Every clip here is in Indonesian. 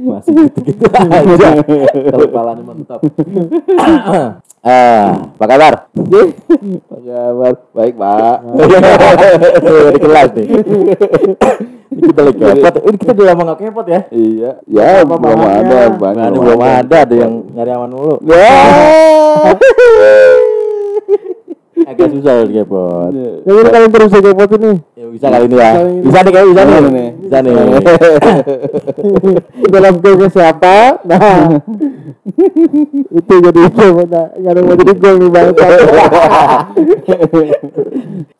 Masih gitu-gitu aja. Kalau kepalanya mantap. Ah, apa kabar? Apa kabar? Baik, Pak. Di kelas nih. Ini kita lagi kepot. Ini kita udah lama gak kepot ya. Iya. Ya, Apa belum ada. Bang. belum ada, ada yang nyari aman dulu. Ya. Agak susah harus kepot. Ya kalian terus saya kepot ini. Ya bisa kali ini ya. Bisa nih kayak bisa nih. Bisa nih. Dalam gol siapa? Nah. itu jadi. Nah, nggak ada yang mau jadi gol nih bang.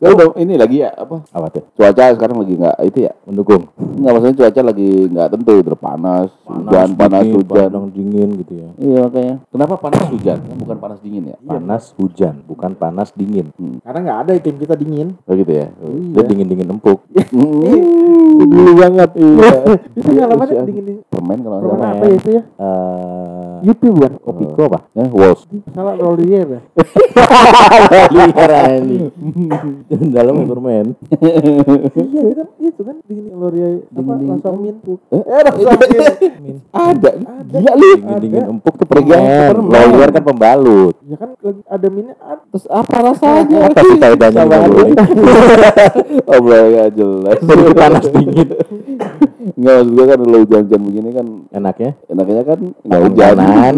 Kan udah ini lagi ya apa? Apa tuh? Cuaca sekarang lagi nggak itu ya? Mendukung. Nggak maksudnya cuaca lagi nggak tentu, udah panas, hujan, panas, dingin, hujan. Panas dingin gitu ya. Iya makanya. Kenapa panas hujan? Kan bukan panas dingin ya? Panas hujan, bukan panas dingin. Karena nggak ada tim kita dingin. Oh gitu ya. Dia dingin-dingin empuk. Hmm. Dulu banget. Iya. itu Iya, siap. dingin dingin. Permen kalau Permen apa ya itu ya? Eh, YouTube bukan? Kopiko apa? Ya, Walls. Salah Rolier ya. Liar ini. Dalam permen. Iya kan itu kan dingin Rolier apa Dingin-dingin. rasa min. Eh, Eh rasa min. Ada. Gila lu. Ada. empuk tuh Permen. Permen. Lawyer kan pembalut. Ya kan lagi ada minyak ada. Terus apa rasanya? Apa sih ini? oh, nggak jelas. Panas dingin. Enggak maksud gue kan kalau hujan-hujan begini kan Enaknya? enaknya kan nggak hujan.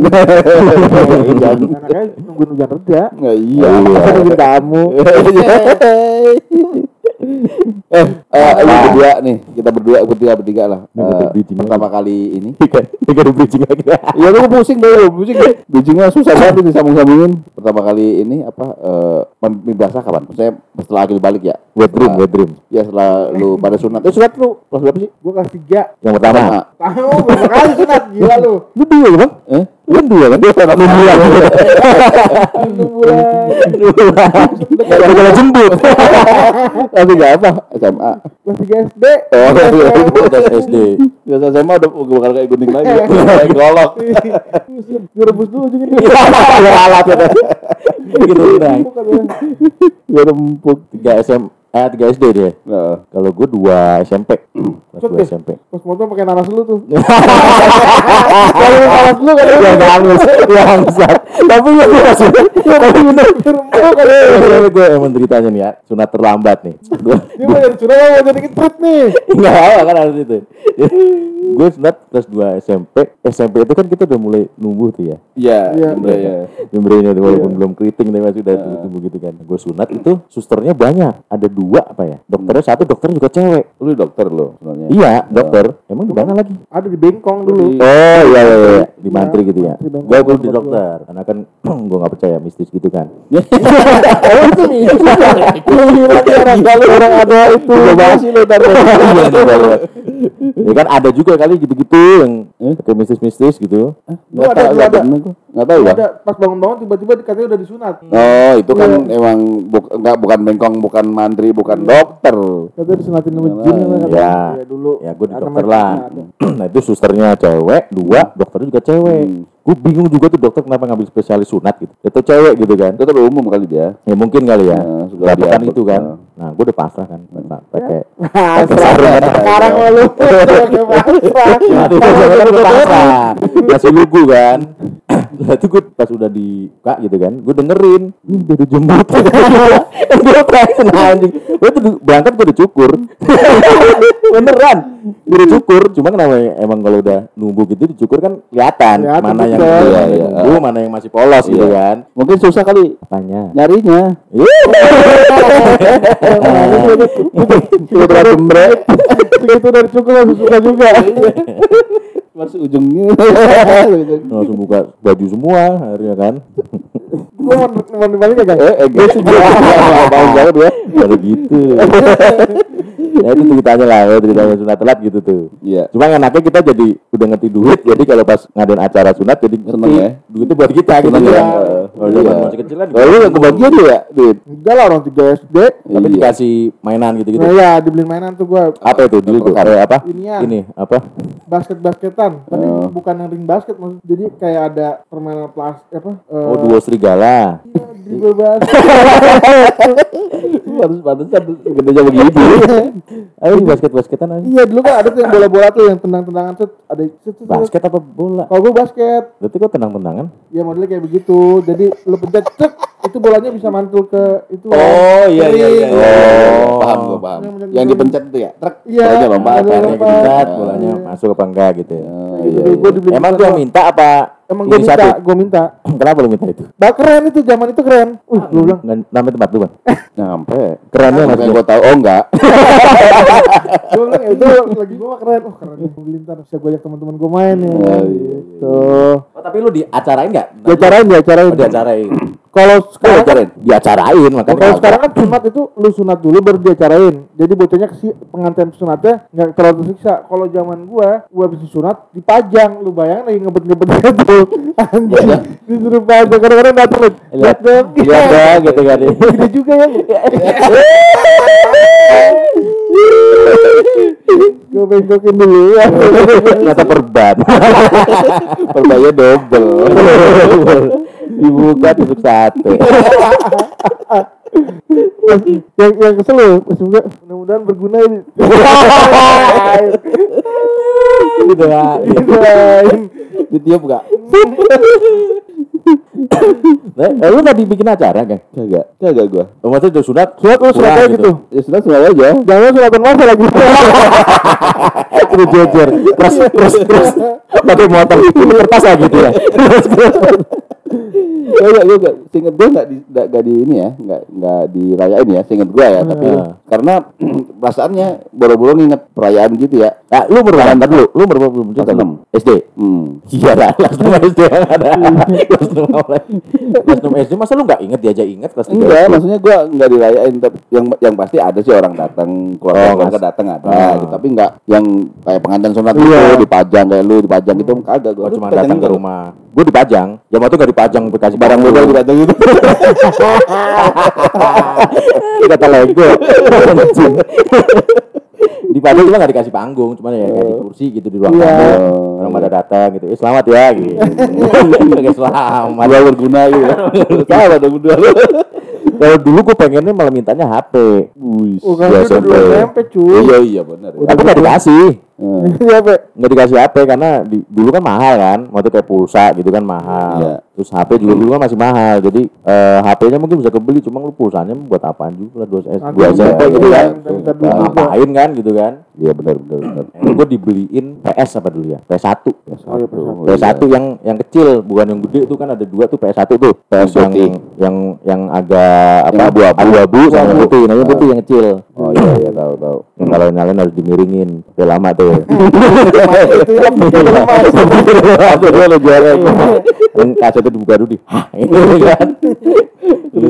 Hujan. Anaknya nungguin hujan reda. Nggak iya. Kita nungguin tamu. eh, eh, lu berdua nih, kita berdua bertiga bertiga lah. Eh, bridging pertama kali ini. Tiga ada bridging lagi. Iya lu pusing deh, lu pusing. Bridgingnya susah banget disambung-sambungin. Pertama kali ini apa eh mimpi basah kapan? Saya setelah akhir balik ya. Wet dream, wet dream. Ya setelah lu pada sunat. Eh sunat lu kelas berapa sih? Gue kelas tiga. Yang pertama. Tahu berapa kali sunat gila lu. Lu dua bang? Eh? Kan dua kan? Dua kan? Enam bulan. Enam bulan. Udah jembut. Tapi enggak apa? SMA. Kelas SD. Oh, iya. Udah SD. Biasa SMA udah gue bakal kayak gunting lagi. Kayak golok. Gue rebus dulu ujungnya. Ya alat ya. Gitu bang. Bukan ya. Biar empuk. Eh tiga SD dia. Nah. Kalau gue dua SMP. Kelas dua. SMP. Pas motor pakai nanas lu tuh. Kalau nanas lu kan Ya bagus, bangsat. Tapi ya gue masih, tapi bener. Tapi gue emang ceritanya nih ya, sunat terlambat nih. Gue mau jadi curang mau jadi ketret nih. nggak apa kan harus itu. Gue sunat kelas 2 SMP. SMP itu kan kita udah mulai numbuh tuh ya. Iya, Iya. iya, iya. Jembrenya tuh walaupun belum keriting tapi masih udah tumbuh gitu kan. Gue sunat itu susternya banyak. Ada dua apa ya? Dokternya satu, dokternya juga cewek. Lu dokter lo sebenarnya. Iya, dokter. Emang di mana lagi? Ada di Bengkong dulu. Oh iya iya iya di mantri gitu ya. Gue gue di dokter karena kan gue nggak percaya mistis gitu kan. Oh itu nih. Gila nih orang orang ada itu. Coba sih lu ntar. Ya kan ada juga kali gitu-gitu yang pakai mistis-mistis gitu. Lu ada lu ada. Enggak tahu ya. ada pas bangun-bangun tiba-tiba katanya udah disunat. Oh, itu kan Iya. emang buk, enggak bukan bengkong, bukan mantri, bukan dokter. Katanya disunatin sama jin kan. Ya. Iya dulu. Ya gue di dokter lah. nah itu susternya cewek, dua dokternya juga cewek. Gue bingung juga tuh dokter kenapa ngambil spesialis sunat gitu. Itu cewek gitu kan. Dokter umum kali dia. Ya mungkin kali ya. Nah, sudah kan itu kan. Nah. Nah gue udah pasrah kan. Pakai pakai sarung. Sekarang lu. Pasrah. Nah, itu udah pasrah. Masih lugu kan. Lah itu gue pas udah dibuka gitu kan, gue dengerin, ini udah dijembut. gue pengen anjing. Gue tuh di- berangkat gue dicukur. Beneran. Gue dicukur, cuma kenapa emang kalau udah nunggu gitu dicukur kan kelihatan mana yang betul. udah Iya, iya. mana yang masih polos gitu Iya. kan. Mungkin susah kali Apanya? nyarinya. Begitu dari langsung suka juga. Mas ujungnya. Langsung buka baju semua akhirnya kan. Gua mau mau balik kagak? eh, eh, gue sih Bang banget ya. Baru gitu. ya itu ceritanya lah, ya, ceritanya sunat telat gitu tuh. Iya. Cuma enaknya kita jadi udah ngerti duit, jadi kalau pas ngadain acara sunat jadi Seneng ngerti ya? duitnya buat kita gitu ya. ya? Kalau Iya. masih kecil kan, Oh, lu gak kebagian tuh ya, Dit? Enggak lah orang 3 SD. tapi Iya. dikasih mainan gitu-gitu. Nah ya dibeliin mainan tuh gua Apa itu dulu tuh? Eh, apa? Inian. Ini apa? basket-basketan. Tapi Oh. bukan yang ring basket maksud. Jadi kayak ada permainan plastik apa? eh, Oh, duo serigala. Iya, basket. Harus pantesan gedenya begitu. Ayo basket-basketan aja. Iya dulu kan ada tuh yang bola-bola tuh yang tendang-tendangan set ada. Basket apa bola? Kalau gue basket, Berarti kok tenang-tendangan? ya modelnya kayak begitu. Jadi lu pencet cek, itu bolanya bisa mantul ke itu. Oh iya iya iya. Oh. Paham gua paham. Yang- Yang dipencet itu ya. Truk. Iya, Bolanya lompat. dipencet, Iya. bolanya masuk apa enggak gitu ya. Oh, iya, iya. dibeli Emang doang. minta apa? Emang gue minta, gue minta. Kenapa lu minta itu? Bah keren itu zaman itu keren. Uh, gue bilang. Nggak- Nama tempat lu, Bang. Nyampe. Kerennya maksudnya. gua tahu oh enggak. gue bilang ya itu lagi gue keren. Oh keren gue beli ntar bisa gue ajak teman-teman gue main ya. Oh, iya, Gitu. Oh, tapi lu diacarain enggak? Diacarain, diacarain. Oh, diacarain. Kalau sekarang kan. Diacarain makanya. kalau sekarang kan sunat itu lu sunat dulu baru diacarain. Jadi bocahnya kesi pengantin sunatnya nggak terlalu tersiksa. Kalau zaman gua, gua habis sunat dipajang. Lu bayangin lagi ngebet-ngebet gitu. Anjing. Disuruh pajang kadang-kadang datang lu. Lihat dong. Lihat dong gitu kan. Gede juga ya. Gue bengkokin dulu ya. Kata perban. Perbayanya double. Dibuka tusuk sate. yang yang kesel lu, semoga mudah-mudahan berguna ini. Gitu ya. Doain. Ditiup enggak? Eh, lu tadi bikin acara kan? Kagak. Kagak gua. Oh, maksudnya udah sunat? Sunat lu sunat aja gitu. Ya sudah sudah aja. Jangan sunatan masa lagi. Udah jejer. Terus terus terus. Pakai motor. Ini kertas lah gitu ya. Terus. Kagak gua enggak seinget gua enggak di enggak, enggak di ini ya, enggak enggak dirayain ya, seinget gua ya, tapi Hmm. karena perasaannya boro-boro nginget perayaan gitu ya. Nah, lu berapa ntar dulu? Lu berapa belum Kelas enam. SD. Hmm. Iya lah, kelas 6 SD yang ada. Kelas 6 mulai. Kelas 6 SD masa lu enggak inget diajak inget kelas 3 Enggak, maksudnya gua enggak dirayain tapi yang yang pasti ada sih orang datang, keluarga Oh, keluarga datang ada Oh. gitu. Tapi enggak yang kayak pengantin sunat Iya. gitu dipajang kayak lu dipajang gitu kagak gua. Oh, cuma datang ke rumah. Gue dipajang. Ya waktu enggak dipajang dikasih Barang modal dipajang gitu. kata Lego. Anjing. dipajang cuma enggak dikasih panggung, cuma ya kayak di kursi gitu di ruang Iya. tamu. Orang pada datang gitu. Eh, selamat ya gitu. Oke, selamat. Dua berguna gitu. Dong berdua lu. Kalau dulu gue pengennya malah mintanya HP. Wih. Oh, kan Iya, udah SMP. cuy. Iya iya benar. Tapi nggak dikasih. Hmm. Iya, nggak dikasih HP karena di, dulu kan mahal kan waktu kayak pulsa gitu kan mahal Iya. Terus HP juga dulu kan masih mahal jadi eh, HP-nya mungkin bisa kebeli cuma lu pulsanya buat apaan juga lah dua S dua iya, gitu iya. kan. juga. ngapain kan gitu kan. Iya benar benar benar. itu gue dibeliin PS apa dulu ya? PS1 Oh, iya, PS1. PS1 yang yang kecil bukan yang gede itu kan ada dua tuh PS1 tuh. PS yang yang yang agak apa? Abu-abu. abu-abu sama putih nah yang putih yang kecil. Oh iya iya tahu tahu. yang kalau nyalain harus dimiringin udah lama tuh. Itu yang bikin lemas. Aku dulu lo juara Yang kaca itu dibuka dulu di Hah ini kan Ini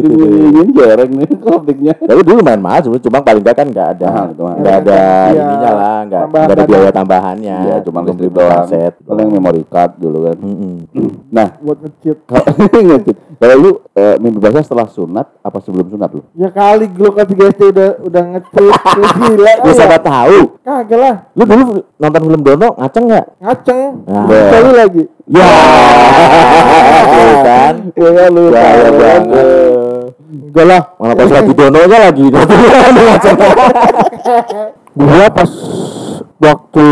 ini jereng nih koptiknya. Tapi dulu main sebenarnya Cuma paling enggak kan enggak ada. Enggak ada Iya. ininya lah Enggak Tambahan enggak ada biaya tambahannya Iya cuma listrik beli doang. kaset Kalau yang memory card dulu kan. Nah Buat ngecit. Kalau lu eh, mimpi basah setelah sunat apa sebelum sunat lu? Ya kali gue ke 3 SD udah udah nge-cheat. Lu Gila. Lu kali ya. siapa tahu Kagak lah. Lu dulu nonton film Dono ngaceng enggak? Ngaceng. Nah. Sekali lagi. Ya Tuh kan Ya kan lu. Tahu. banget Enggak lah. Mana pas lagi Dono nya lagi Gua pas waktu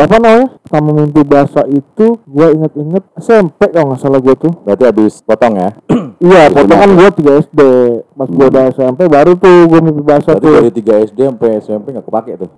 apa namanya? Sama mimpi bahasa itu gua inget-inget SMP kalau nggak salah gua tuh. Berarti habis potong ya Iya, potong kan gua 3 SD. Pas gua udah SMP baru tuh gua mimpi bahasa Berarti tuh. dari 3 SD sampai SMP enggak kepake tuh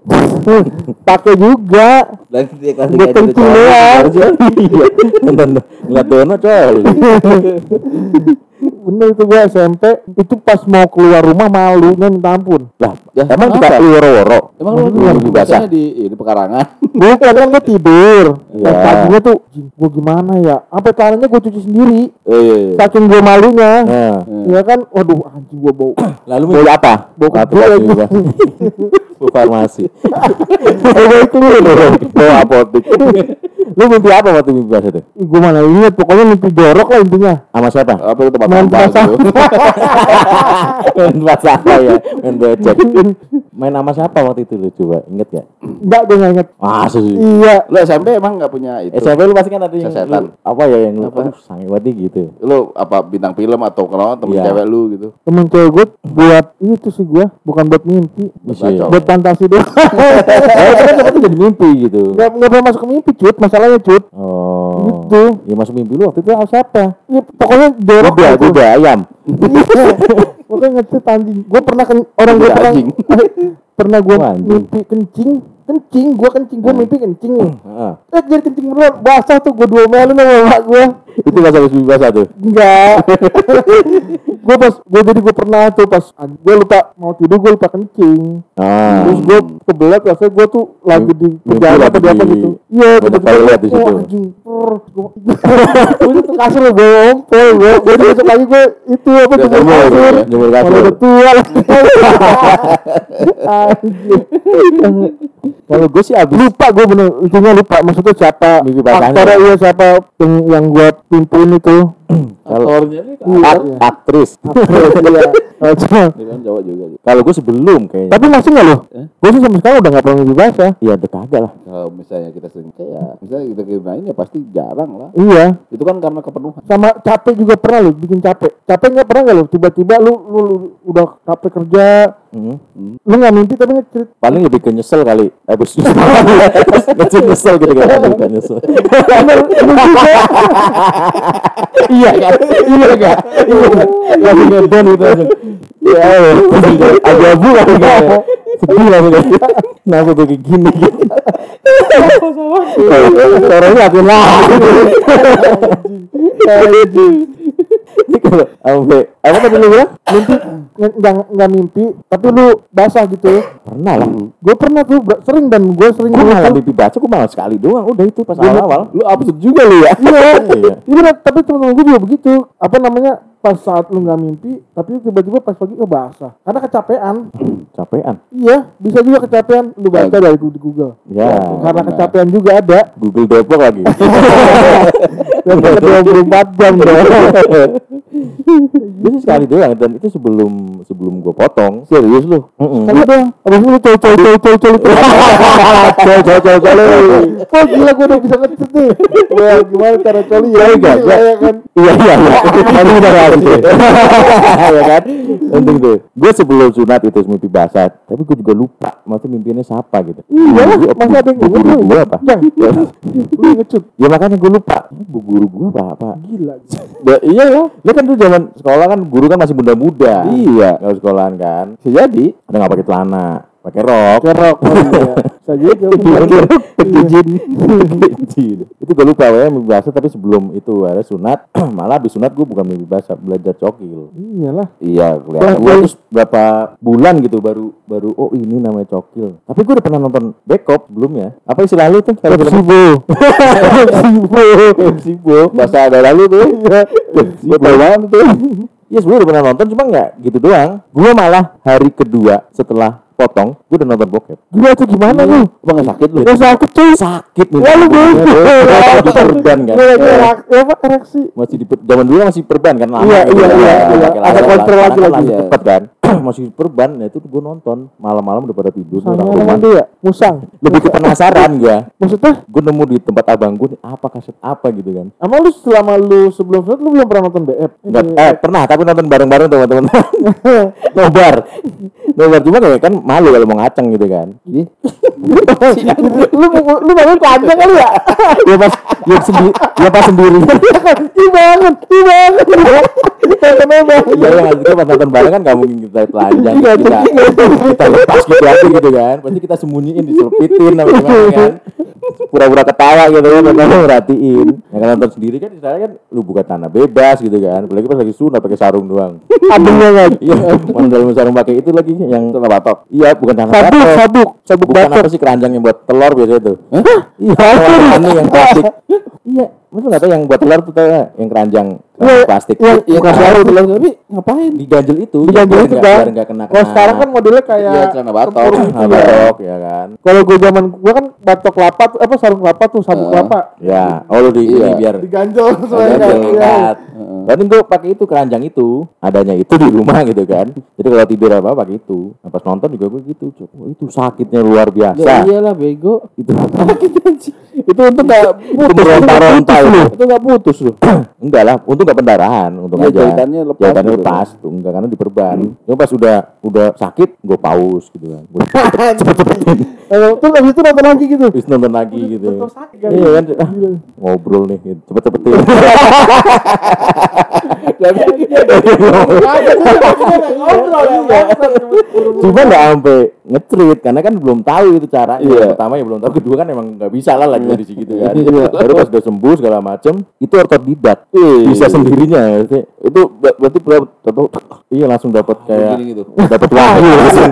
Pakai juga. Dan dia Gua kencing doang. Iya. Nonton ngeliat Dono coy. Bener itu gua SMP itu pas mau keluar rumah malunya minta ampun. Lah, Ya, emang kita woro-woro. Emang lu Iya, basah. basahnya di ini pekarangan. Bukan kan gua tidur. Iya. Dan paginya tuh "Jing, gua gimana ya? Sampai tangannya gua cuci sendiri. Eh, iya, iya. Saking gua malunya. Nah, Ya kan, waduh anjing gua bau. lalu mimpi apa? Bau kecil farmasi. Bau keluar. Bau apotik. Lu mimpi apa waktu mimpi bahasa tuh? Ih, gua mana inget pokoknya mimpi jorok lah intinya. Sama siapa? Apa itu tempat Main sampah basah. Main apa ya? Main becek. main nama siapa waktu itu lu coba inget gak? Enggak gue nggak inget. Masa sih? Iya. Lu SMP emang nggak punya itu? SMP lu pasti kan ada yang Sesetan. lu- apa ya yang lu Apa? aduh sange banget gitu. Lu apa bintang film atau kalau temen Iya. cewek lu gitu? Temen cewek gue buat itu sih gue bukan buat mimpi. Bisa ya. Buat fantasi doang. Eh, itu kan jadi mimpi gitu. Nggak nggak pernah masuk ke mimpi cut. Masalahnya cut. Oh. Gitu. Ya masuk mimpi lu waktu itu siapa? Ya, pokoknya jorok Kuda, gitu. kuda ayam. Pokoknya ngecut anjing. Gue pernah kan orang gue Kuda pernah anjing. pernah gue Wah, anjing. mimpi kencing. Kencing, gue kencing, gue mimpi kencing nih. Heeh. Eh jadi kencing beneran, basah tuh gue dua melon sama emak gue. Itu bahasa mimpi bahasa tuh. Enggak. gue pas, gue jadi gue pernah tuh pas gue lupa mau tidur gue lupa kencing. Ah. Terus gue kebelet rasanya gue tuh lagi di penjara apa di apa gitu. Iya, tiba-tiba toilet di situ. Gue gue tuh kasur gue ompol gue. Gue besok lagi gue itu apa jemur, kasur. kasur. Udah tua lah. Kalau gue sih abis lupa gue bener intinya lupa. Maksudnya siapa aktornya iya siapa yang yang gue pimpin itu Iya. aktris. iya Jawa juga. Kalau gue sebelum kayaknya. tapi masih nggak lo Eh? gue sih sampai sekarang udah nggak pernah mimpi basah Iya udah kagak lah. Kalau misalnya kita sering kayak misalnya kita gunain ya pasti jarang lah. iya Itu kan karena kepenuhan. sama capek juga pernah lo bikin capek capek nggak pernah nggak lo tiba-tiba lu, lu, lu udah capek kerja Hmm. lu nggak mimpi tapi ngecerit Paling lebih ke nyesel kali. Eh bos. nyesel nyesel gitu kan. Kan nyesel. Iya kan? Iya kan? Iya kan? Langsung ngedon gitu langsung. Ya Allah. Abu-abu langsung kayak. Sedih langsung kayak. Kenapa kayak gini gitu. Aku lah. Ini kalau sampai apa tadi lu bilang? mimpi nggak nggak mimpi tapi lu basah gitu Pernah lah. gue pernah tuh sering dan gue sering Gue malah tuh. mimpi baca, gue malah sekali doang. Udah itu pas awal-awal. Lu absurd juga lu ya. Iya, Iya. iya tapi temen-temen gue juga begitu. Apa namanya? Pas saat lu nggak mimpi, tapi tiba-tiba pas pagi ke basah. Karena kecapean. Capean. Iya, bisa juga kecapean. Lu baca dari Google. Ya. Karena benar. kecapean juga ada. Google Depok lagi. Dan ke 24 jam dong. Gue sih sekali doang dan itu sebelum sebelum gue potong. Serius lu? Kan doang. Abis itu lu col col col col col itu. Col col col col. Oh gila gue udah bisa ngecut nih. Wah gimana cara coli ya? Iya, iya. ya kan. Iya iya iya. Nanti udah deh. Ya kan? Penting tuh. Gue sebelum sunat itu mimpi basah, tapi gue juga lupa. Maksudnya mimpinya siapa gitu. Iya, Gua- masa ada yang lu? gue apa? Yang. Lu ngecut. Ya makanya gue lupa. Bu guru gue apa apa? Gila. Ya, iya ya. Lu kan dulu zaman sekolah kan guru kan masih muda-muda. Iya. Kalau sekolahan kan. Bisa jadi. Ada nggak pakai celana, pakai rok. Kerok. Oh iya. Saya gitu. Izin. Izin. Itu gue lupa ya mimpi basah tapi sebelum itu ada sunat malah habis sunat gue bukan mimpi basah belajar cokil. Iyalah. Iya, kelihatan. Gue terus berapa bulan gitu baru baru oh ini namanya cokil. Tapi gue udah pernah nonton Backup sebelumnya. Apa istilah lu tuh? Kalau film Sibo. Sibo. Sibo. Bahasa ada lalu tuh. Gue tahu banget tuh. Iya sebelumnya udah pernah nonton cuma nggak gitu doang. Gue malah hari kedua setelah potong gue udah nonton bokep. Gila tuh gimana lu? Apa nggak sakit lu? Ya sakit cuy. Sakit nih. Ya lu bego. Perban kan. Ya apa ereksi? masih di zaman dulu masih perban kan lama Iya, iya, iya, iya. Ada kontrol lah. lagi lagi. cepet kan masih perban nah itu gue nonton malam-malam udah pada tidur Sama dia musang. lebih ke penasaran gue Maksudnya, gue nemu di tempat abang gue apa kaset apa gitu kan emang lu selama lu sebelum sunat lu belum pernah nonton BF? Enggak, eh pernah tapi nonton bareng-bareng teman-teman nobar nobar cuma kayak kan malu kalau mau ngaceng gitu kan Ih, lu mau- lu bangun panjang kali ya? ya pas ya sendiri ya pas sendiri Ih banget, ih banget. Kenapa? Iya, yang kita pas nonton bareng kan gak mungkin kita telanjang Iya, kita, kita lepas gitu aja gitu kan pasti kita sembunyiin diselepitin apa gimana kan pura-pura ketawa gitu kan kamu merhatiin ya kalau nonton sendiri kan istilahnya kan lu buka tanah bebas gitu kan apalagi pas lagi sunat pakai sarung doang Abangnya kan. iya mana dalam sarung pakai itu lagi yang Tanah batok. iya bukan tanah Sabuk, batok. sabuk, sabuk bukan batok. apa sih keranjang yang buat telur biasa itu iya ini yang plastik iya Masa nggak tahu yang buat telur tuh yang keranjang keramik plastik. Iya, Iya bukan baru. bilang tapi ngapain? Diganjel itu. Diganjel itu nggak- kan. Biar nggak kena Kalau sekarang kan modelnya kayak Iya, celana batok. tempurung gitu ya. batok, ya kan. Kalau gue zaman gue kan batok kelapa tuh apa sarung kelapa tuh sabuk Heeh. kelapa Ya, oh lu di Iya. ini biar diganjel Ganjel, semuanya. Iya. Berarti gue pakai itu keranjang itu, adanya itu di rumah gitu kan. Jadi kalau tidur apa pakai itu. Nah, pas nonton juga gue gitu. Wah, itu sakitnya luar Ya biasa. iyalah bego. Itu Itu untung enggak itu meronta-ronta itu. Itu enggak putus loh. Enggak lah, untung enggak pendarahan, untung Iya, aja. jahitannya lepas Jahitannya gitu. lepas tuh, enggak karena diperban. Cuma pas udah udah sakit, gue paus gitu kan. Gue cepet-cepetin. Kalau terus abis itu nonton lagi gitu. Terus nonton lagi gitu. Terus sakit kan. Iya kan, ah, ngobrol nih, gitu. cepet-cepetin. Cuma nggak sampai ngetrit karena kan belum tahu itu caranya. Iya. Yang pertama ya belum tahu, kedua kan emang nggak bisa lah lagi di situ kan. Iya. Baru pas udah sembuh segala macem, itu otodidak. Iya. Bisa sendirinya. Itu ber- berarti berapa tahu Iya langsung dapat kayak gitu. dapat wahyu langsung.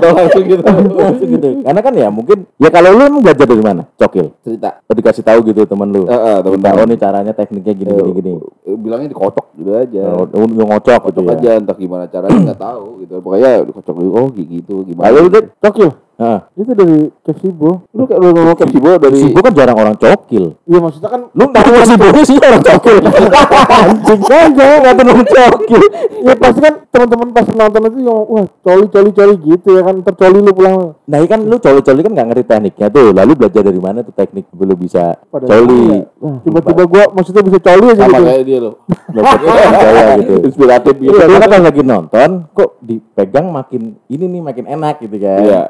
Tahu langsung gitu. langsung gitu. Karena kan ya mungkin ya kalau lu emang belajar dari mana? Cokil. Cerita. Atau dikasih tahu gitu temen lu. Heeh, temen Minta, tahu. oh nih caranya tekniknya gini gini gini. Eh, Bilangnya dikocok gitu aja. Yang ngocok gitu ya. aja entah gimana caranya nggak tahu gitu. Pokoknya dikocok dulu oh gitu gimana. Lalu udah Cokil. Heeh. Itu dari Kesibo. lu kayak lu ngomong kayak Sibo dari Si kan jarang orang cokil. Iya maksudnya kan Lu tahu si Bobo sih orang cokil. Anjing aja enggak orang cokil. ya pasti kan teman-teman pas nonton itu yang wah coli coli coli gitu ya kan tercoli lu pulang Nah, ini kan lu coli-coli kan nggak ngerti tekniknya tuh. Lalu belajar dari mana tuh teknik lu bisa Pada coli. Tiba-tiba gua maksudnya bisa coli aja sama gitu. kayak dia lo. Gaya gitu. Inspiratif gitu. Iya, pas lagi nonton kok dipegang makin ini nih makin enak gitu kan. Iya.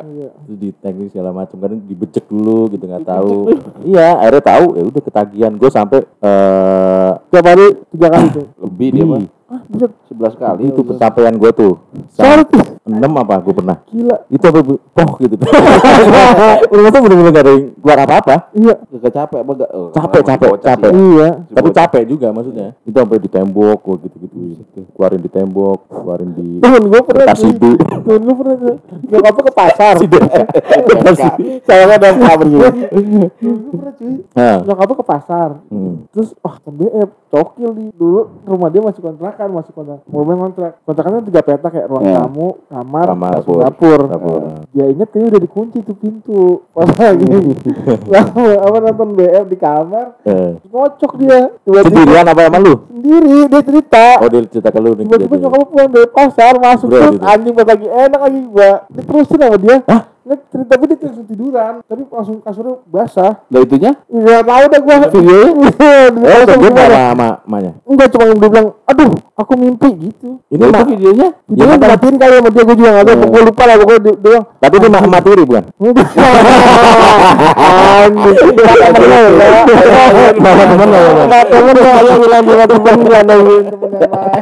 Terus di teknik segala macam kan dibecek dulu gitu nggak tahu. Iya, akhirnya tahu ya udah ketagihan. Gue sampai eh Tiap hari tiga kali tuh. Lebih dia mah. Ah. 11 kali itu pencapaian gue tuh. Sorry tuh. Enam apa gue pernah. Gila. Itu apa bu- poh gitu. Udah tuh bener-bener gak ada yang keluar apa-apa. Iya. Gak capek apa gak? Oh, Capek, capek, capek. sih. Iya. Tapi capek juga maksudnya. Itu sampai di tembok gue gitu-gitu. Keluarin di tembok, keluarin di Temen gua pernah kertas cuy. ibu. Temen gua pernah tuh. Nyokapnya ke pasar. Saya kan ada kabar. Temen gua pernah cuy. Nah, Nyokapnya ke pasar. hmm. Terus wah kan BF cokil di dulu rumah dia masih kontrakan masih kontrak rumah kontrak kontrakannya tiga petak kayak ruang Iya. tamu kamar, Kamar, dapur, dapur. dapur. Dapur. dia inget kayaknya udah dikunci tuh pintu pas lagi Lalu, apa nonton BF di kamar Eh. ngocok dia tiba-tiba Sendirian apa sama lu? sendiri dia cerita Oh dia cerita ke lu nih tiba-tiba nyokap pulang dari pasar masuk Bro, terus gitu. anjing pas lagi enak lagi gua diterusin sama dia Hah? Nggak, tapi dia langsung tiduran tapi langsung kasurnya basah Lah itunya? Nggak tahu dah gua videonya Oh, tapi sama sama mamanya. Enggak cuma dia bilang, aduh, aku mimpi gitu. Ini mah itu videonya? Dia Ya, dimatiin kali sama dia, gue juga nggak tahu. Gue lupa lah, pokoknya dia, bilang, tapi itu mak materi bukan? enggak. Ya. Ya. Sama temen lo, ya bilang dia temen gue, nungguin temen yang lain.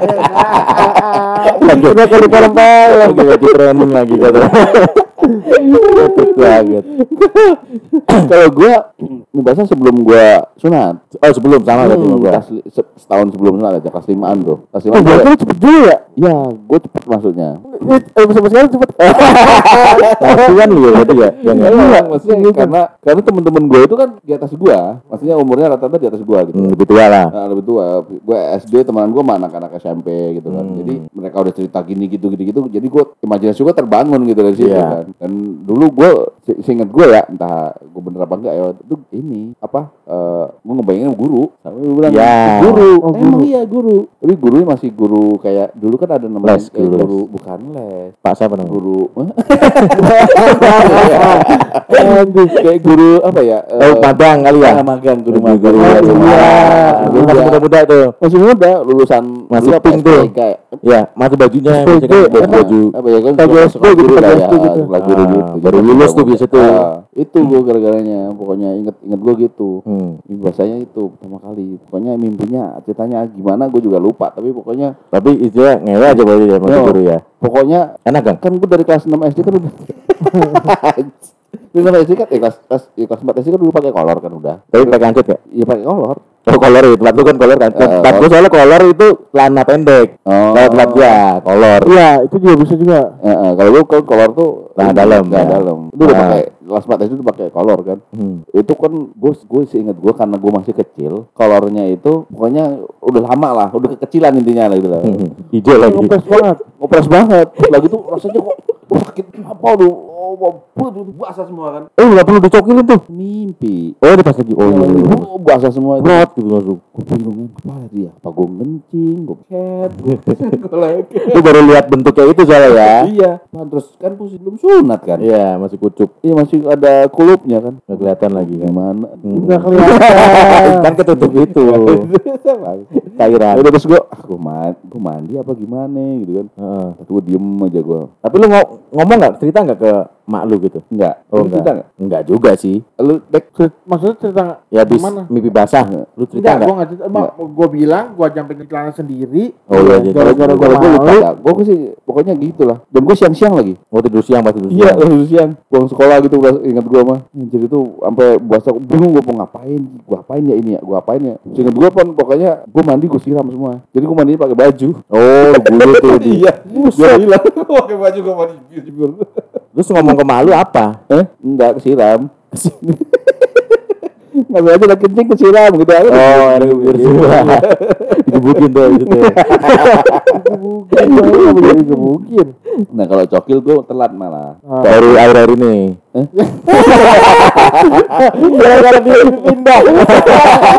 Udah kali perempuan. Lagi lagi training lagi kata. Epic banget. Kalau gua biasa sebelum gua sunat. Oh sebelum sama berarti sama Hmm, setahun sebelum sunat aja kelas limaan tuh. Kelas Oh, limaan. gua- lu cepet juga ya? Ya, gua cepet maksudnya. Sampai sekarang cepet. Tapi kan lu ya berarti ya. Iya, maksudnya karena karena temen-temen gue itu kan di atas gua, maksudnya umurnya rata-rata di atas gua gitu. Hmm, lebih tua lah. Nah, lebih tua. Gue SD teman gue sama anak-anak SMP gitu kan. Hmm. Jadi mereka udah cerita gini gitu gitu gitu. Jadi gue imajinasi gue terbangun gitu dari situ Iya. kan. Dan dulu gue se- seingat gue ya, entah gue bener apa enggak ya, itu ini apa? eh gue ngebayangin guru. Sampai gue bilang Ya. guru. Oh, Emang guru. iya guru. Tapi gurunya masih guru kayak dulu kan ada namanya Les, eh, guru bukan les. Pak siapa namanya? Guru kayak guru apa ya? Oh, magang kali ya? Ah, magang, guru Guru- magang. guru. Lu masih muda-muda tuh. masih muda lulusan Masih. SPK ya? Ya, masih bajunya masih kan baju, baju. apa ya kan Baju sekolah- gitu, guru lah ya gitu. sekolah guru Ah, gitu baru Jadi lulus tuh biasa tuh. Ah, itu gue gara-garanya pokoknya inget inget gue gitu Hmm. Bahasanya itu pertama kali pokoknya mimpinya ceritanya gimana gue juga lupa tapi pokoknya Tapi itu ya ngewe aja berarti ya guru ya. pokoknya Enak kan? kan gue dari kelas 6 SD kan udah kelas SD kan eh, kelas kelas ya, kelas 4 SD kan dulu pakai kolor kan udah Tapi pakai angkut ya? iya pakai kolor Oh kolor itu, lu kan kolor kan. Tempat gua soalnya kolor itu celana pendek. Oh. Kalau tempat gua kolor. Iya, itu juga bisa juga. Eh, eh, kalau gue kalau kolor tuh ini, dalam, celana ya. dalam. Itu udah Nah. pakai kelas 4 itu pakai kolor kan. Hmm. Itu kan gue gue sih ingat gue karena gue masih kecil, kolornya itu pokoknya udah lama lah, udah kekecilan intinya lah gitu lah. Hmm. Hijau lagi. Ngepres banget. Ngopres banget. Lagi tuh rasanya kok sakit apa lu? Oh, bau basah semua kan. Eh nggak perlu dicokilin tuh. Mimpi. Oh ini pas lagi. Oh iya. Oh, basah semua itu. Brot gitu langsung. Gue bingung apa dia? Apa gue ngencing, gue cat, gue baru lihat bentuknya itu soalnya ya. Iya, Pan, terus kan posisi belum sunat kan? Iya masih kucuk. Iya masih ada kulupnya kan? Nggak kelihatan lagi kan. Gimana? Enggak kelihatan. kan ketutup itu. Cairan. Udah terus gue, ah gue mandi, gue mandi apa gimana gitu kan? Heeh. Tapi gue diem aja gue. Tapi lu ngo- ngomong nggak cerita nggak ke about mak lu gitu? Enggak. Oh Lu cerita enggak. Enggak juga sih. Lu dek Maksudnya cerita? Ya habis Mana? mimpi basah. Lu cerita Enggak, nggak? gua nggak cerita. Emang gua bilang gua jampin celana sendiri. Oh iya, jadi Gara-gara gua gue lupa. Gue sih pokoknya gitu lah. Dan gue siang-siang lagi. Mau tidur siang pas tidur Iya, siang. lalu siang. Pulang sekolah gitu udah ingat gue mah. Jadi itu sampai puasa bingung gue mau ngapain. Gue apain ya ini ya? Gue apain ya? Ingat gue pun pokoknya gue mandi gue siram semua. Jadi gue mandi pakai baju. Oh, bulu tuh. Iya. Hilang. Gue pakai baju gue mandi. Terus ngomong ke mak lu apa? Eh? Enggak kesiram. Ngambil aja udah kencing kesiram gitu aja. Oh, air biar semua. Digebukin tuh gitu. Gebukin, gua boleh digebukin. Nah kalau cokil gue telat malah. Ah. Baru air-air ini. Gara-gara dia pindah.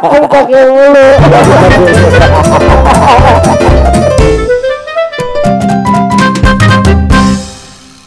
Kan pakai mulu.